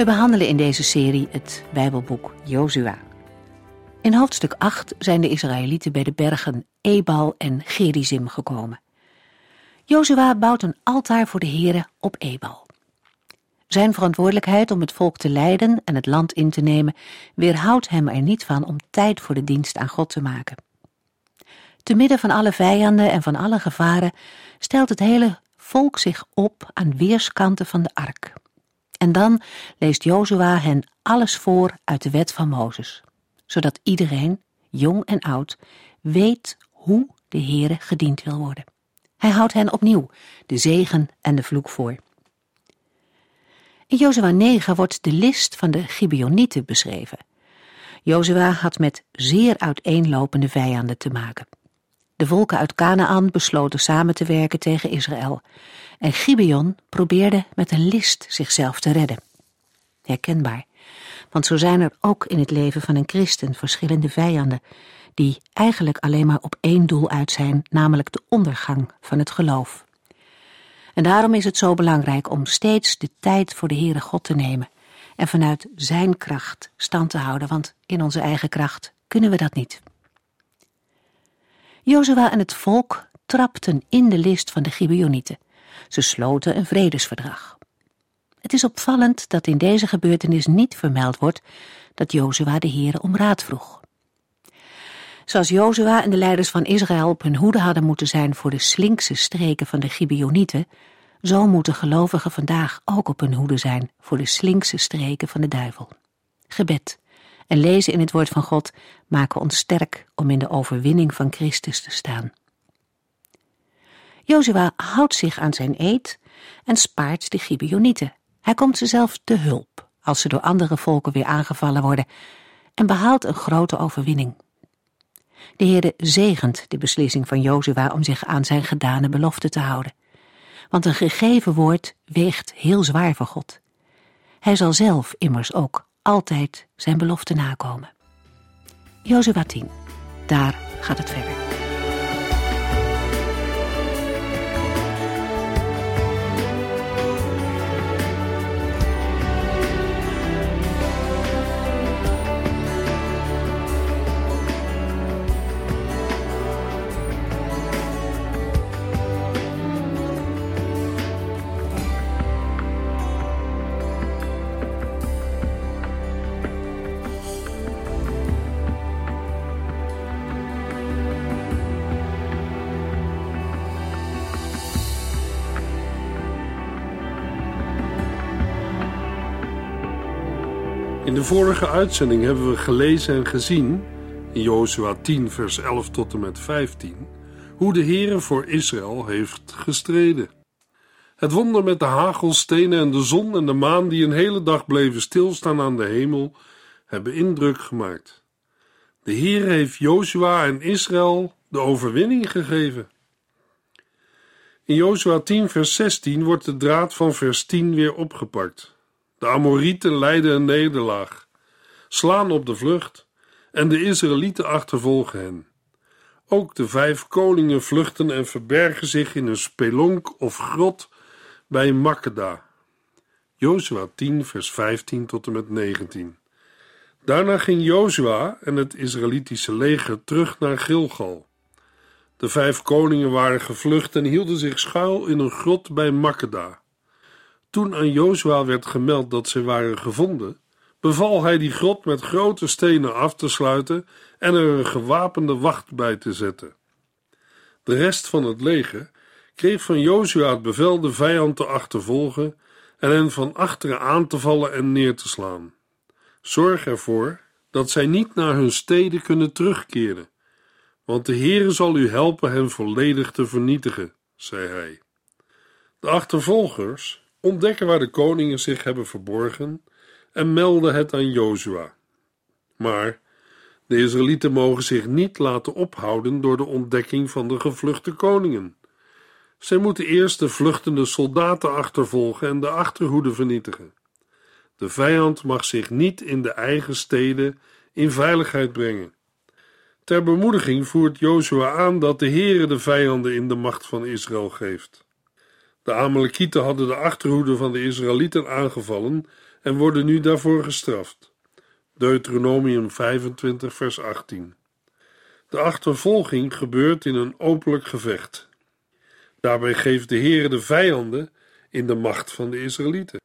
We behandelen in deze serie het Bijbelboek Jozua. In hoofdstuk 8 zijn de Israëlieten bij de bergen Ebal en Gerizim gekomen. Jozua bouwt een altaar voor de Here op Ebal. Zijn verantwoordelijkheid om het volk te leiden en het land in te nemen weerhoudt hem er niet van om tijd voor de dienst aan God te maken. Te midden van alle vijanden en van alle gevaren stelt het hele volk zich op aan weerskanten van de ark. En dan leest Jozua hen alles voor uit de wet van Mozes, zodat iedereen, jong en oud, weet hoe de Heere gediend wil worden. Hij houdt hen opnieuw de zegen en de vloek voor. In Jozua 9 wordt de list van de Gibeonieten beschreven. Jozua had met zeer uiteenlopende vijanden te maken. De volken uit Canaan besloten samen te werken tegen Israël. En Gibeon probeerde met een list zichzelf te redden. Herkenbaar, want zo zijn er ook in het leven van een christen verschillende vijanden, die eigenlijk alleen maar op één doel uit zijn, namelijk de ondergang van het geloof. En daarom is het zo belangrijk om steeds de tijd voor de Heere God te nemen en vanuit Zijn kracht stand te houden, want in onze eigen kracht kunnen we dat niet. Jozua en het volk trapten in de list van de Gibeonieten. Ze sloten een vredesverdrag. Het is opvallend dat in deze gebeurtenis niet vermeld wordt dat Jozua de Heere om raad vroeg. Zoals Jozua en de leiders van Israël op hun hoede hadden moeten zijn voor de slinkse streken van de Gibeonieten, zo moeten gelovigen vandaag ook op hun hoede zijn voor de slinkse streken van de duivel. Gebed en lezen in het woord van God maken ons sterk om in de overwinning van Christus te staan. Jozua houdt zich aan zijn eed en spaart de Gibeonieten. Hij komt ze zelf te hulp als ze door andere volken weer aangevallen worden en behaalt een grote overwinning. De Heerde zegent de beslissing van Jozua om zich aan zijn gedane belofte te houden. Want een gegeven woord weegt heel zwaar voor God. Hij zal zelf immers ook altijd zijn belofte nakomen. Jozua 10. Daar gaat het verder. In de vorige uitzending hebben we gelezen en gezien, in Jozua 10 vers 11 tot en met 15, hoe de Heere voor Israël heeft gestreden. Het wonder met de hagelstenen en de zon en de maan die een hele dag bleven stilstaan aan de hemel, hebben indruk gemaakt. De Heere heeft Jozua en Israël de overwinning gegeven. In Jozua 10 vers 16 wordt de draad van vers 10 weer opgepakt. De Amorieten lijden een nederlaag, slaan op de vlucht en de Israëlieten achtervolgen hen. Ook de vijf koningen vluchten en verbergen zich in een spelonk of grot bij Makkeda. Jozua 10 vers 15 tot en met 19. Daarna ging Jozua en het Israëlitische leger terug naar Gilgal. De vijf koningen waren gevlucht en hielden zich schuil in een grot bij Makkeda. Toen aan Jozua werd gemeld dat ze waren gevonden, beval hij die grot met grote stenen af te sluiten en er een gewapende wacht bij te zetten. De rest van het leger kreeg van Jozua het bevel de vijand te achtervolgen en hen van achteren aan te vallen en neer te slaan. Zorg ervoor dat zij niet naar hun steden kunnen terugkeren, want de Heere zal u helpen hen volledig te vernietigen, zei hij. De achtervolgers ontdekken waar de koningen zich hebben verborgen en meldde het aan Jozua. Maar de Israëlieten mogen zich niet laten ophouden door de ontdekking van de gevluchte koningen. Zij moeten eerst de vluchtende soldaten achtervolgen en de achterhoede vernietigen. De vijand mag zich niet in de eigen steden in veiligheid brengen. Ter bemoediging voert Jozua aan dat de Heere de vijanden in de macht van Israël geeft. De Amalekieten hadden de achterhoede van de Israëlieten aangevallen en worden nu daarvoor gestraft. Deuteronomium 25, vers 18. De achtervolging gebeurt in een openlijk gevecht. Daarbij geeft de Heere de vijanden in de macht van de Israëlieten.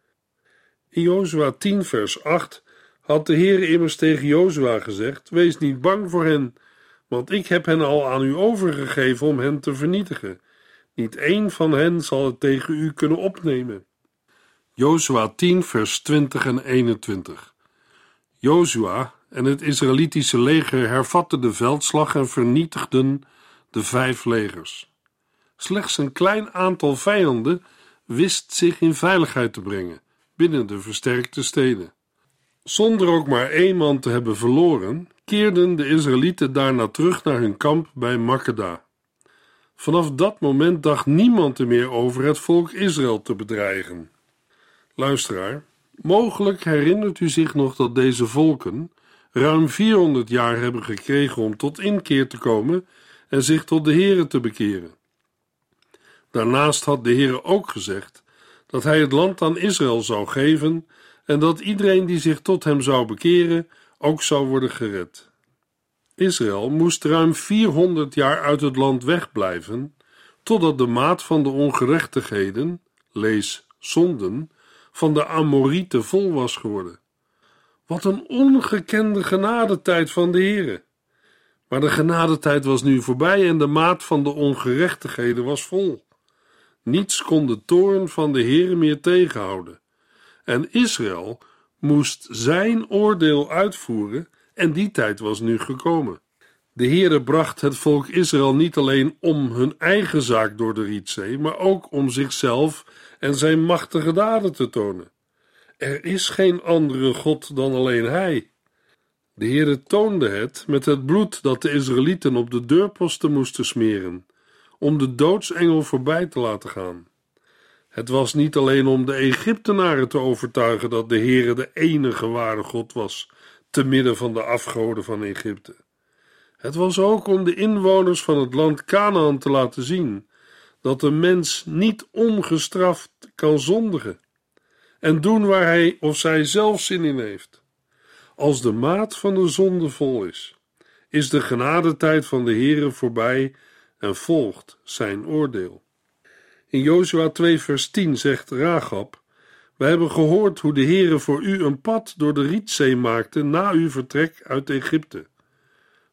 In Jozua 10, vers 8 had de Heere immers tegen Jozua gezegd: Wees niet bang voor hen, want ik heb hen al aan u overgegeven om hen te vernietigen. Niet één van hen zal het tegen u kunnen opnemen. Jozua 10, vers 20 en 21. Jozua en het Israëlitische leger hervatten de veldslag en vernietigden de vijf legers. Slechts een klein aantal vijanden wist zich in veiligheid te brengen binnen de versterkte steden. Zonder ook maar één man te hebben verloren, keerden de Israëlieten daarna terug naar hun kamp bij Makkeda. Vanaf dat moment dacht niemand er meer over het volk Israël te bedreigen. Luisteraar, mogelijk herinnert u zich nog dat deze volken ruim 400 jaar hebben gekregen om tot inkeer te komen en zich tot de Here te bekeren. Daarnaast had de Heere ook gezegd dat hij het land aan Israël zou geven en dat iedereen die zich tot hem zou bekeren ook zou worden gered. Israël moest ruim 400 jaar uit het land wegblijven, totdat de maat van de ongerechtigheden, lees zonden, van de Amorieten vol was geworden. Wat een ongekende genadetijd van de Heere. Maar de genadetijd was nu voorbij en de maat van de ongerechtigheden was vol. Niets kon de toorn van de Heere meer tegenhouden. En Israël moest zijn oordeel uitvoeren en die tijd was nu gekomen. De Heere bracht het volk Israël niet alleen om hun eigen zaak door de Rietzee, maar ook om zichzelf en zijn machtige daden te tonen. Er is geen andere God dan alleen Hij. De Heere toonde het met het bloed dat de Israëlieten op de deurposten moesten smeren om de doodsengel voorbij te laten gaan. Het was niet alleen om de Egyptenaren te overtuigen dat de Heere de enige ware God was, te midden van de afgoden van Egypte. Het was ook om de inwoners van het land Canaan te laten zien dat de mens niet ongestraft kan zondigen en doen waar hij of zij zelf zin in heeft. Als de maat van de zonde vol is, is de genadetijd van de Heere voorbij en volgt zijn oordeel. In Jozua 2 vers 10 zegt Ragab: We hebben gehoord hoe de Heere voor u een pad door de Rietzee maakte na uw vertrek uit Egypte.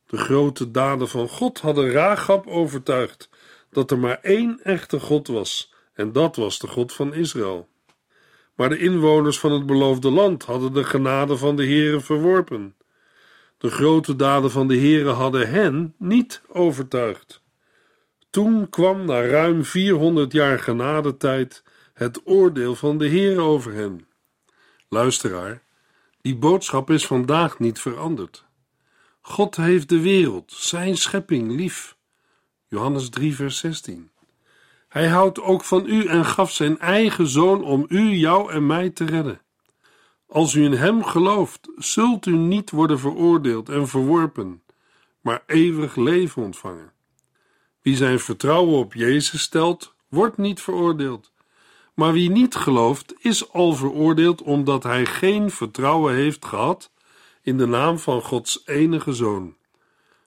De grote daden van God hadden Ragab overtuigd dat er maar één echte God was, en dat was de God van Israël. Maar de inwoners van het beloofde land hadden de genade van de Heere verworpen. De grote daden van de Heere hadden hen niet overtuigd. Toen kwam na ruim 400 jaar genadetijd het oordeel van de Heer over hen. Luisteraar, die boodschap is vandaag niet veranderd. God heeft de wereld, zijn schepping, lief. Johannes 3, vers 16. Hij houdt ook van u en gaf zijn eigen zoon om u, jou en mij te redden. Als u in hem gelooft, zult u niet worden veroordeeld en verworpen, maar eeuwig leven ontvangen. Wie zijn vertrouwen op Jezus stelt, wordt niet veroordeeld. Maar wie niet gelooft, is al veroordeeld omdat hij geen vertrouwen heeft gehad in de naam van Gods enige zoon.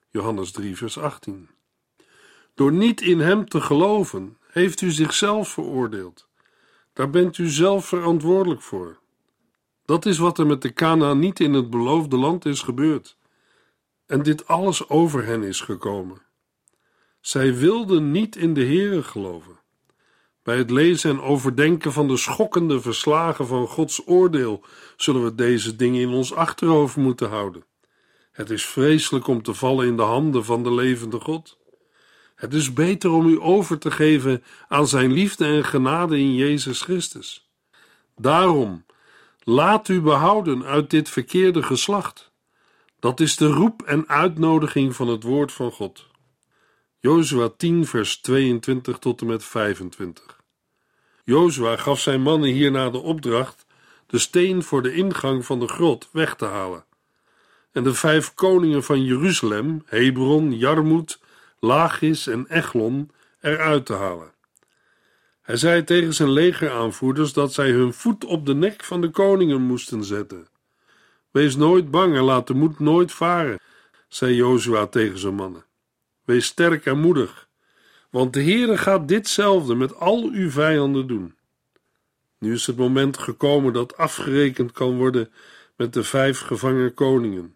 Johannes 3, vers 18. Door niet in hem te geloven, heeft u zichzelf veroordeeld. Daar bent u zelf verantwoordelijk voor. Dat is wat er met de niet in het beloofde land is gebeurd. En dit alles over hen is gekomen. Zij wilden niet in de Heere geloven. Bij het lezen en overdenken van de schokkende verslagen van Gods oordeel zullen we deze dingen in ons achterhoofd moeten houden. Het is vreselijk om te vallen in de handen van de levende God. Het is beter om u over te geven aan zijn liefde en genade in Jezus Christus. Daarom Laat u behouden uit dit verkeerde geslacht. Dat is de roep en uitnodiging van het woord van God. Jozua 10, vers 22 tot en met 25. Jozua gaf zijn mannen hierna de opdracht de steen voor de ingang van de grot weg te halen. En de vijf koningen van Jeruzalem, Hebron, Jarmut, Lachis en Echlon, eruit te halen. Hij zei tegen zijn legeraanvoerders dat zij hun voet op de nek van de koningen moesten zetten. Wees nooit bang en laat de moed nooit varen, zei Jozua tegen zijn mannen. Wees sterk en moedig, want de Heere gaat ditzelfde met al uw vijanden doen. Nu is het moment gekomen dat afgerekend kan worden met de vijf gevangen koningen.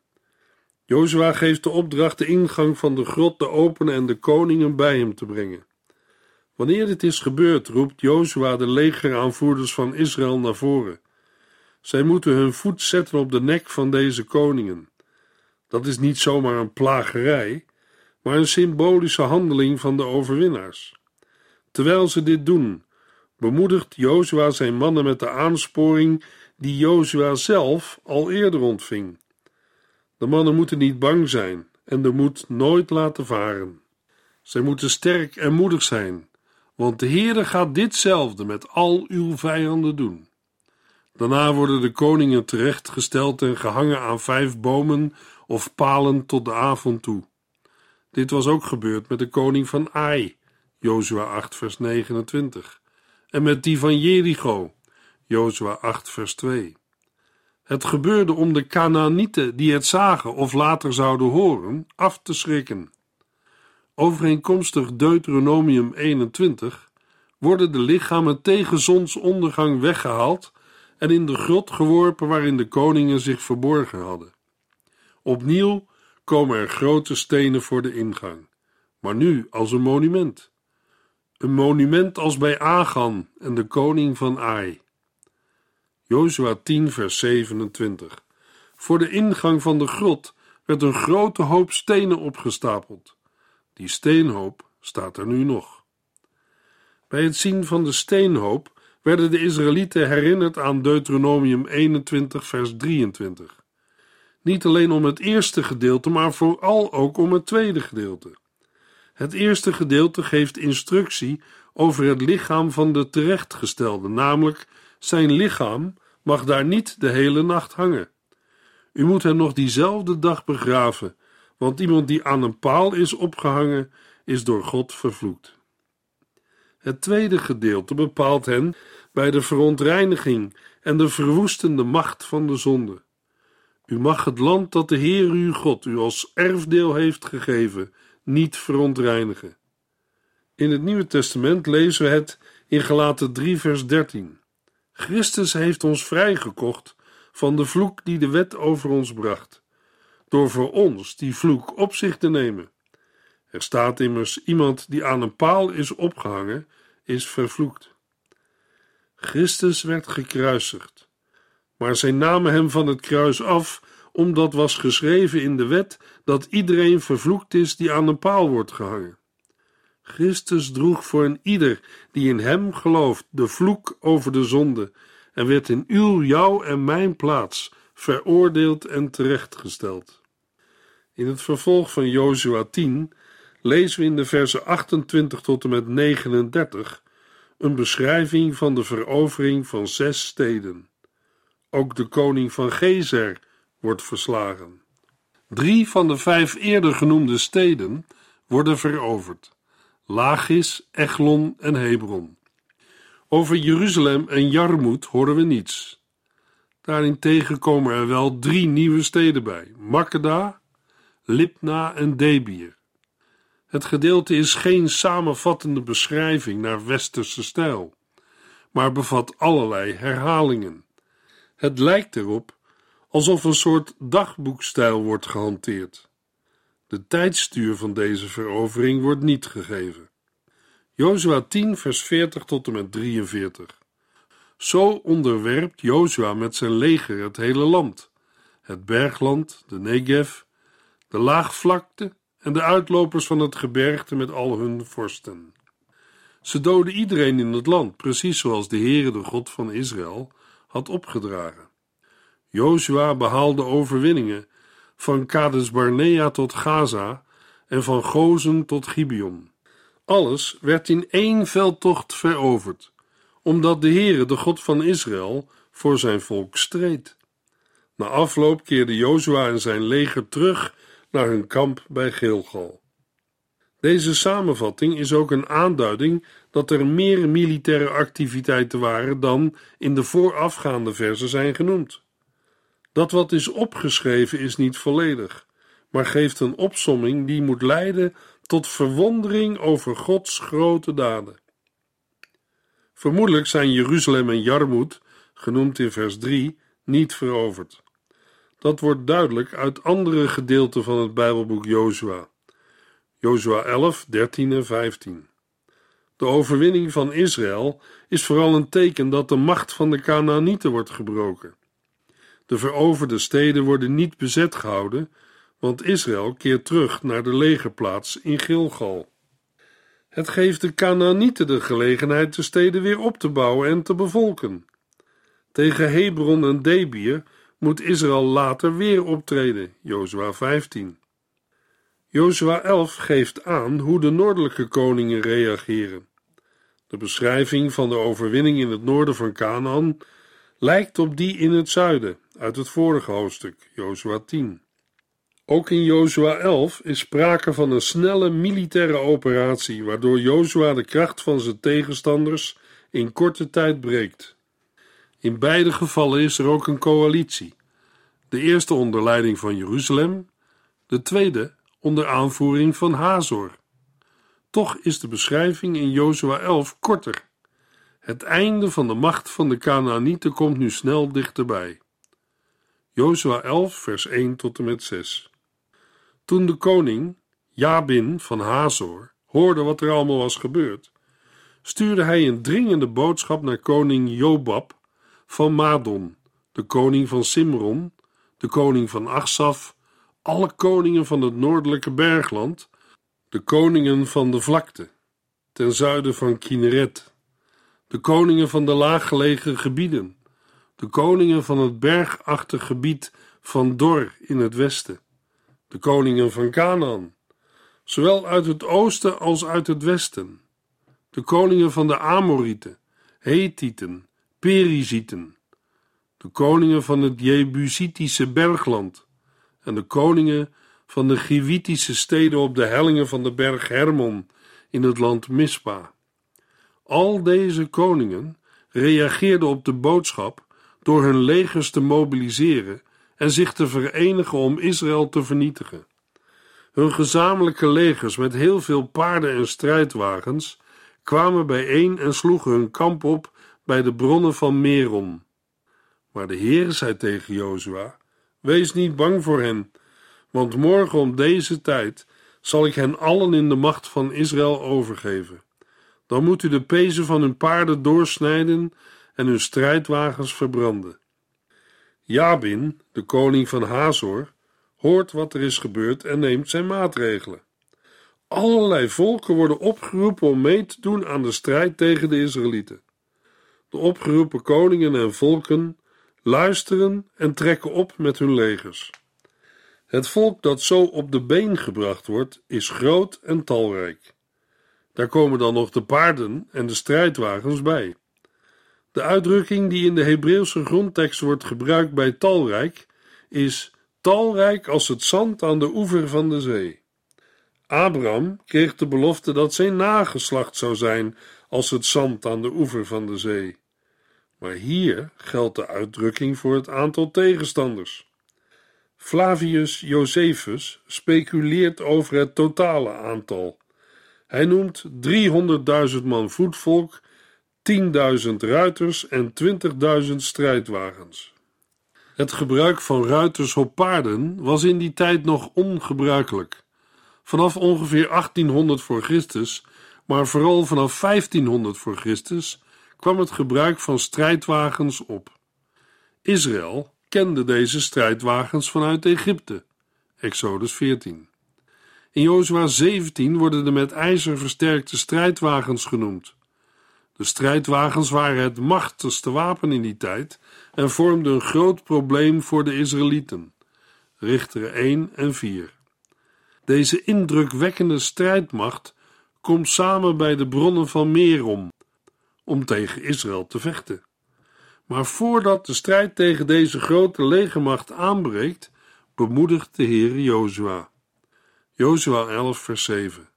Jozua geeft de opdracht de ingang van de grot te openen en de koningen bij hem te brengen. Wanneer dit is gebeurd, roept Jozua de legeraanvoerders van Israël naar voren. Zij moeten hun voet zetten op de nek van deze koningen. Dat is niet zomaar een plagerij, maar een symbolische handeling van de overwinnaars. Terwijl ze dit doen, bemoedigt Jozua zijn mannen met de aansporing die Jozua zelf al eerder ontving. De mannen moeten niet bang zijn en de moed nooit laten varen. Zij moeten sterk en moedig zijn, want de Heere gaat ditzelfde met al uw vijanden doen. Daarna worden de koningen terechtgesteld en gehangen aan vijf bomen of palen tot de avond toe. Dit was ook gebeurd met de koning van Ai, Jozua 8 vers 29, en met die van Jericho, Jozua 8 vers 2. Het gebeurde om de Canaanieten die het zagen of later zouden horen, af te schrikken. Overeenkomstig Deuteronomium 21 worden de lichamen tegen zonsondergang weggehaald en in de grot geworpen waarin de koningen zich verborgen hadden. Opnieuw komen er grote stenen voor de ingang, maar nu als een monument. Een monument als bij Agan en de koning van Ai. Jozua 10 vers 27 Voor de ingang van de grot werd een grote hoop stenen opgestapeld. Die steenhoop staat er nu nog. Bij het zien van de steenhoop werden de Israëlieten herinnerd aan Deuteronomium 21, vers 23. Niet alleen om het eerste gedeelte, maar vooral ook om het tweede gedeelte. Het eerste gedeelte geeft instructie over het lichaam van de terechtgestelde, namelijk zijn lichaam mag daar niet de hele nacht hangen. U moet hem nog diezelfde dag begraven, want iemand die aan een paal is opgehangen, is door God vervloekt. Het tweede gedeelte bepaalt hen bij de verontreiniging en de verwoestende macht van de zonde. U mag het land dat de Heer uw God u als erfdeel heeft gegeven niet verontreinigen. In het Nieuwe Testament lezen we het in Galaten 3 vers 13. Christus heeft ons vrijgekocht van de vloek die de wet over ons bracht, door voor ons die vloek op zich te nemen. Er staat immers: iemand die aan een paal is opgehangen, is vervloekt. Christus werd gekruisigd, maar zij namen hem van het kruis af, omdat was geschreven in de wet dat iedereen vervloekt is die aan een paal wordt gehangen. Christus droeg voor een ieder die in hem gelooft de vloek over de zonde en werd in uw, jou en mijn plaats veroordeeld en terechtgesteld. In het vervolg van Jozua 10 lezen we in de versen 28 tot en met 39 een beschrijving van de verovering van zes steden. Ook de koning van Gezer wordt verslagen. Drie van de vijf eerder genoemde steden worden veroverd: Lachis, Echlon en Hebron. Over Jeruzalem en Jarmut horen we niets. Daarentegen komen er wel drie nieuwe steden bij: Makkeda, Libna en Debir. Het gedeelte is geen samenvattende beschrijving naar westerse stijl, maar bevat allerlei herhalingen. Het lijkt erop alsof een soort dagboekstijl wordt gehanteerd. De tijdstuur van deze verovering wordt niet gegeven. Jozua 10, vers 40 tot en met 43. Zo onderwerpt Jozua met zijn leger het hele land: het bergland, de Negev, de laagvlakte en de uitlopers van het gebergte met al hun vorsten. Ze doden iedereen in het land, precies zoals de Heere, de God van Israël, had opgedragen. Joshua behaalde overwinningen van Kades Barnea tot Gaza en van Gozen tot Gibeon. Alles werd in één veldtocht veroverd, omdat de Heere, de God van Israël, voor zijn volk streed. Na afloop keerde Jozua en zijn leger terug naar hun kamp bij Gilgal. Deze samenvatting is ook een aanduiding dat er meer militaire activiteiten waren dan in de voorafgaande versen zijn genoemd. Dat wat is opgeschreven is niet volledig, maar geeft een opsomming die moet leiden tot verwondering over Gods grote daden. Vermoedelijk zijn Jeruzalem en Jarmoed, genoemd in vers 3, niet veroverd. Dat wordt duidelijk uit andere gedeelten van het Bijbelboek Jozua. Jozua 11, 13 en 15. De overwinning van Israël is vooral een teken dat de macht van de Canaanieten wordt gebroken. De veroverde steden worden niet bezet gehouden, want Israël keert terug naar de legerplaats in Gilgal. Het geeft de Canaanieten de gelegenheid de steden weer op te bouwen en te bevolken. Tegen Hebron en Debir moet Israël later weer optreden, Jozua 15. Jozua 11 geeft aan hoe de noordelijke koningen reageren. De beschrijving van de overwinning in het noorden van Canaan lijkt op die in het zuiden uit het vorige hoofdstuk, Jozua 10. Ook in Jozua 11 is sprake van een snelle militaire operatie, waardoor Jozua de kracht van zijn tegenstanders in korte tijd breekt. In beide gevallen is er ook een coalitie. De eerste onder leiding van Jeruzalem, de tweede onder aanvoering van Hazor. Toch is de beschrijving in Jozua 11 korter. Het einde van de macht van de Canaanieten komt nu snel dichterbij. Jozua 11, vers 1 tot en met 6. Toen de koning, Jabin van Hazor, hoorde wat er allemaal was gebeurd, stuurde hij een dringende boodschap naar koning Jobab van Madon, de koning van Simron, de koning van Achsaf, alle koningen van het noordelijke bergland, de koningen van de vlakte, ten zuiden van Kineret, de koningen van de laaggelegen gebieden, de koningen van het bergachtig gebied van Dor in het westen, de koningen van Canaan, zowel uit het oosten als uit het westen, de koningen van de Amorieten, Hethieten, Perizieten, de koningen van het Jebusitische bergland en de koningen van de Givitische steden op de hellingen van de berg Hermon in het land Mispa. Al deze koningen reageerden op de boodschap door hun legers te mobiliseren en zich te verenigen om Israël te vernietigen. Hun gezamenlijke legers met heel veel paarden en strijdwagens kwamen bijeen en sloegen hun kamp op bij de bronnen van Meron. Maar de Heer zei tegen Jozua: Wees niet bang voor hen, want morgen om deze tijd zal ik hen allen in de macht van Israël overgeven. Dan moet u de pezen van hun paarden doorsnijden en hun strijdwagens verbranden. Jabin, de koning van Hazor, hoort wat er is gebeurd en neemt zijn maatregelen. Allerlei volken worden opgeroepen om mee te doen aan de strijd tegen de Israëlieten. De opgeroepen koningen en volken luisteren en trekken op met hun legers. Het volk dat zo op de been gebracht wordt, is groot en talrijk. Daar komen dan nog de paarden en de strijdwagens bij. De uitdrukking die in de Hebreeuwse grondtekst wordt gebruikt bij talrijk is talrijk als het zand aan de oever van de zee. Abraham kreeg de belofte dat zijn nageslacht zou zijn als het zand aan de oever van de zee. Maar hier geldt de uitdrukking voor het aantal tegenstanders. Flavius Josephus speculeert over het totale aantal. Hij noemt 300.000 man voetvolk 10.000 ruiters en 20.000 strijdwagens. Het gebruik van ruiters op paarden was in die tijd nog ongebruikelijk. Vanaf ongeveer 1800 voor Christus, maar vooral vanaf 1500 voor Christus, kwam het gebruik van strijdwagens op. Israël kende deze strijdwagens vanuit Egypte. Exodus 14. In Jozua 17 worden de met ijzer versterkte strijdwagens genoemd. De strijdwagens waren het machtigste wapen in die tijd en vormden een groot probleem voor de Israëlieten. Richteren 1 en 4. Deze indrukwekkende strijdmacht komt samen bij de bronnen van Merom om tegen Israël te vechten. Maar voordat de strijd tegen deze grote legermacht aanbreekt, bemoedigt de Heer Jozua. Jozua 11 vers 7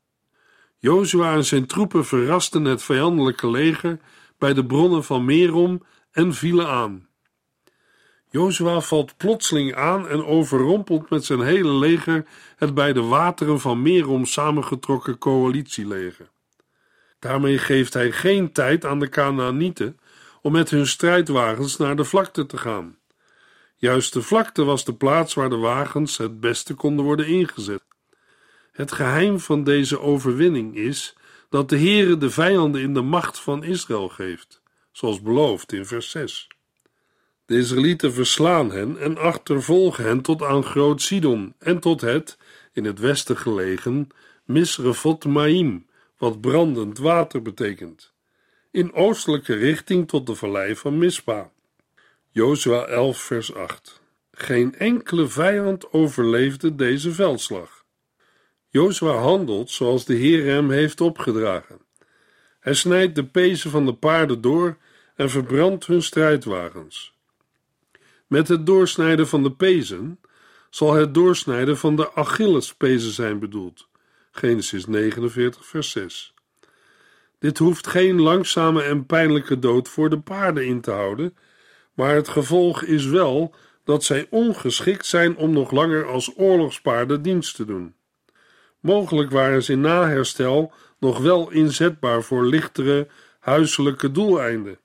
Jozua en zijn troepen verrasten het vijandelijke leger bij de bronnen van Merom en vielen aan. Jozua valt plotseling aan en overrompelt met zijn hele leger het bij de wateren van Merom samengetrokken coalitieleger. Daarmee geeft hij geen tijd aan de Canaanieten om met hun strijdwagens naar de vlakte te gaan. Juist de vlakte was de plaats waar de wagens het beste konden worden ingezet. Het geheim van deze overwinning is dat de Heere de vijanden in de macht van Israël geeft, zoals beloofd in vers 6. De Israëlieten verslaan hen en achtervolgen hen tot aan Groot Sidon en tot het, in het westen gelegen, Misrefot Maim, wat brandend water betekent, in oostelijke richting tot de vallei van Mispa. Jozua 11 vers 8 Geen enkele vijand overleefde deze veldslag. Jozua handelt zoals de Heer hem heeft opgedragen. Hij snijdt de pezen van de paarden door en verbrandt hun strijdwagens. Met het doorsnijden van de pezen zal het doorsnijden van de Achillespezen zijn bedoeld. Genesis 49, vers 6. Dit hoeft geen langzame en pijnlijke dood voor de paarden in te houden, maar het gevolg is wel dat zij ongeschikt zijn om nog langer als oorlogspaarden dienst te doen. Mogelijk waren ze na herstel nog wel inzetbaar voor lichtere huiselijke doeleinden.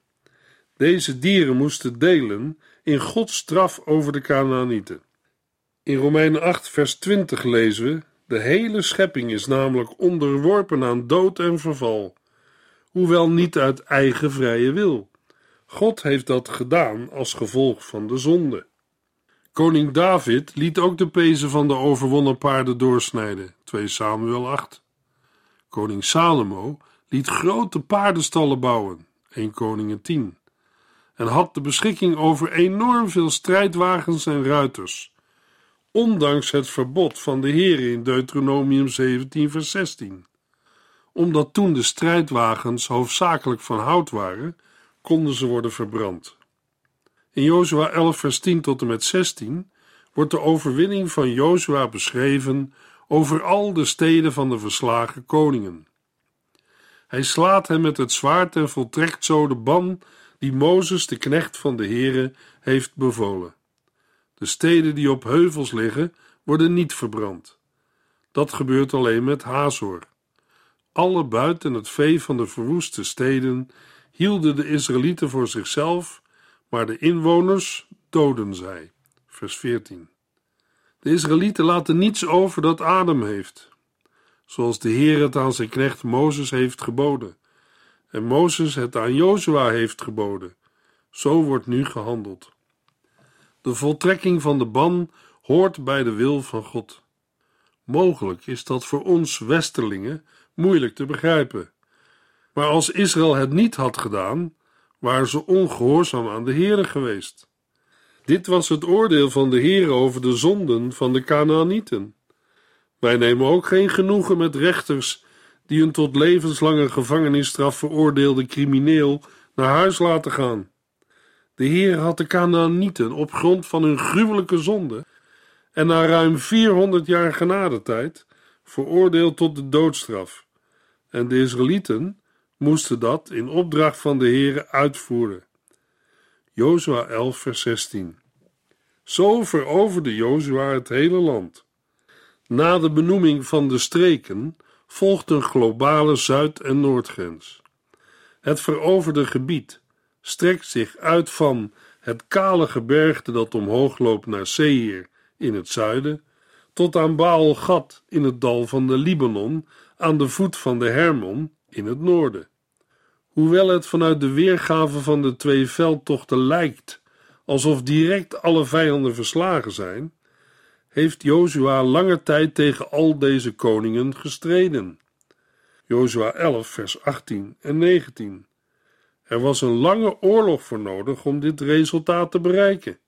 Deze dieren moesten delen in Gods straf over de Canaanieten. In Romeinen 8, vers 20 lezen we: De hele schepping is namelijk onderworpen aan dood en verval, hoewel niet uit eigen vrije wil. God heeft dat gedaan als gevolg van de zonde. Koning David liet ook de pezen van de overwonnen paarden doorsnijden, 2 Samuel 8. Koning Salomo liet grote paardenstallen bouwen, 1 Koningen 10 en had de beschikking over enorm veel strijdwagens en ruiters, ondanks het verbod van de Heer in Deuteronomium 17, vers 16. Omdat toen de strijdwagens hoofdzakelijk van hout waren, konden ze worden verbrand. In Jozua 11, vers 10 tot en met 16 wordt de overwinning van Jozua beschreven over al de steden van de verslagen koningen. Hij slaat hen met het zwaard en voltrekt zo de ban die Mozes, de knecht van de Heere, heeft bevolen. De steden die op heuvels liggen, worden niet verbrand. Dat gebeurt alleen met Hazor. Alle buiten het vee van de verwoeste steden hielden de Israëlieten voor zichzelf, maar de inwoners doden zij. Vers 14. De Israëlieten laten niets over dat adem heeft, zoals de Heer het aan zijn knecht Mozes heeft geboden en Mozes het aan Jozua heeft geboden. Zo wordt nu gehandeld. De voltrekking van de ban hoort bij de wil van God. Mogelijk is dat voor ons Westerlingen moeilijk te begrijpen. Maar als Israël het niet had gedaan, waren ze ongehoorzaam aan de Heere geweest. Dit was het oordeel van de Heere over de zonden van de Canaanieten. Wij nemen ook geen genoegen met rechters die een tot levenslange gevangenisstraf veroordeelde crimineel naar huis laten gaan. De Heer had de Canaanieten op grond van hun gruwelijke zonde en na ruim 400 jaar genadetijd veroordeeld tot de doodstraf. En de Israëlieten moesten dat in opdracht van de Heere uitvoeren. Jozua 11 vers 16 Zo veroverde Jozua het hele land. Na de benoeming van de streken volgt een globale zuid- en noordgrens. Het veroverde gebied strekt zich uit van het kale gebergte dat omhoog loopt naar Seir in het zuiden, tot aan Baal Gad in het dal van de Libanon aan de voet van de Hermon in het noorden. Hoewel het vanuit de weergave van de twee veldtochten lijkt alsof direct alle vijanden verslagen zijn, heeft Jozua lange tijd tegen al deze koningen gestreden. Jozua 11, vers 18 en 19. Er was een lange oorlog voor nodig om dit resultaat te bereiken.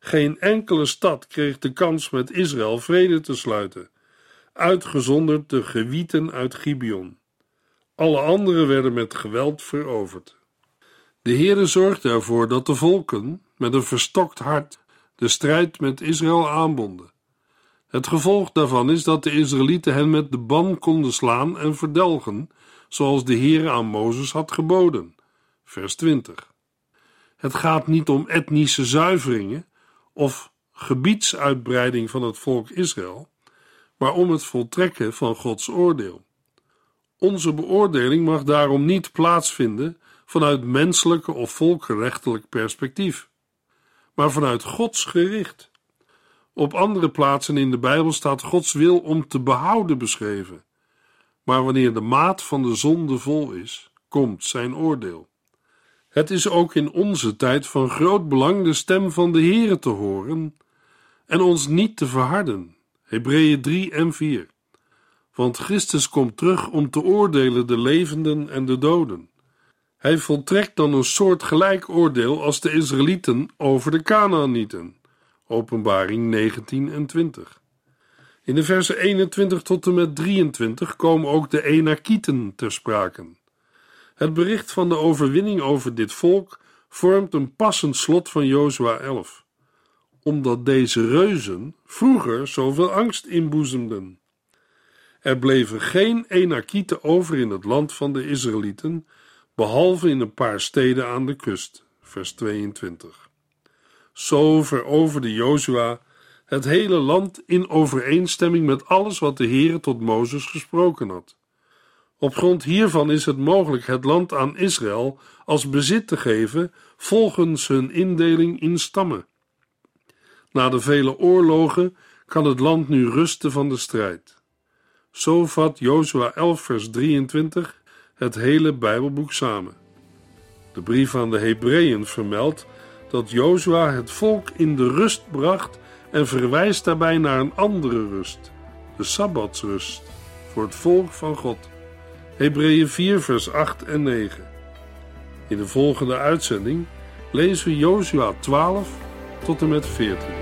Geen enkele stad kreeg de kans met Israël vrede te sluiten, uitgezonderd de gewieten uit Gibeon. Alle andere werden met geweld veroverd. De Heere zorgde ervoor dat de volken met een verstokt hart de strijd met Israël aanbonden. Het gevolg daarvan is dat de Israëlieten hen met de ban konden slaan en verdelgen, zoals de Heere aan Mozes had geboden. Vers 20. Het gaat niet om etnische zuiveringen of gebiedsuitbreiding van het volk Israël, maar om het voltrekken van Gods oordeel. Onze beoordeling mag daarom niet plaatsvinden vanuit menselijke of volkenrechtelijk perspectief, maar vanuit Gods gericht. Op andere plaatsen in de Bijbel staat Gods wil om te behouden beschreven. Maar wanneer de maat van de zonde vol is, komt zijn oordeel. Het is ook in onze tijd van groot belang de stem van de Heere te horen en ons niet te verharden. Hebreeën 3 en 4. Want Christus komt terug om te oordelen de levenden en de doden. Hij voltrekt dan een soort gelijk oordeel als de Israëlieten over de Canaanieten. Openbaring 19 en 20. In de versen 21 tot en met 23 komen ook de Enakieten ter sprake. Het bericht van de overwinning over dit volk vormt een passend slot van Jozua 11, omdat deze reuzen vroeger zoveel angst inboezemden. Er bleven geen Enakieten over in het land van de Israëlieten, behalve in een paar steden aan de kust. Vers 22. Zo veroverde Jozua het hele land in overeenstemming met alles wat de Heere tot Mozes gesproken had. Op grond hiervan is het mogelijk het land aan Israël als bezit te geven volgens hun indeling in stammen. Na de vele oorlogen kan het land nu rusten van de strijd. Zo vat Jozua 11 vers 23 het hele Bijbelboek samen. De brief aan de Hebreeën vermeldt dat Jozua het volk in de rust bracht en verwijst daarbij naar een andere rust, de Sabbatsrust, voor het volk van God. Hebreeën 4 vers 8 en 9. In de volgende uitzending lezen we Jozua 12 tot en met 14.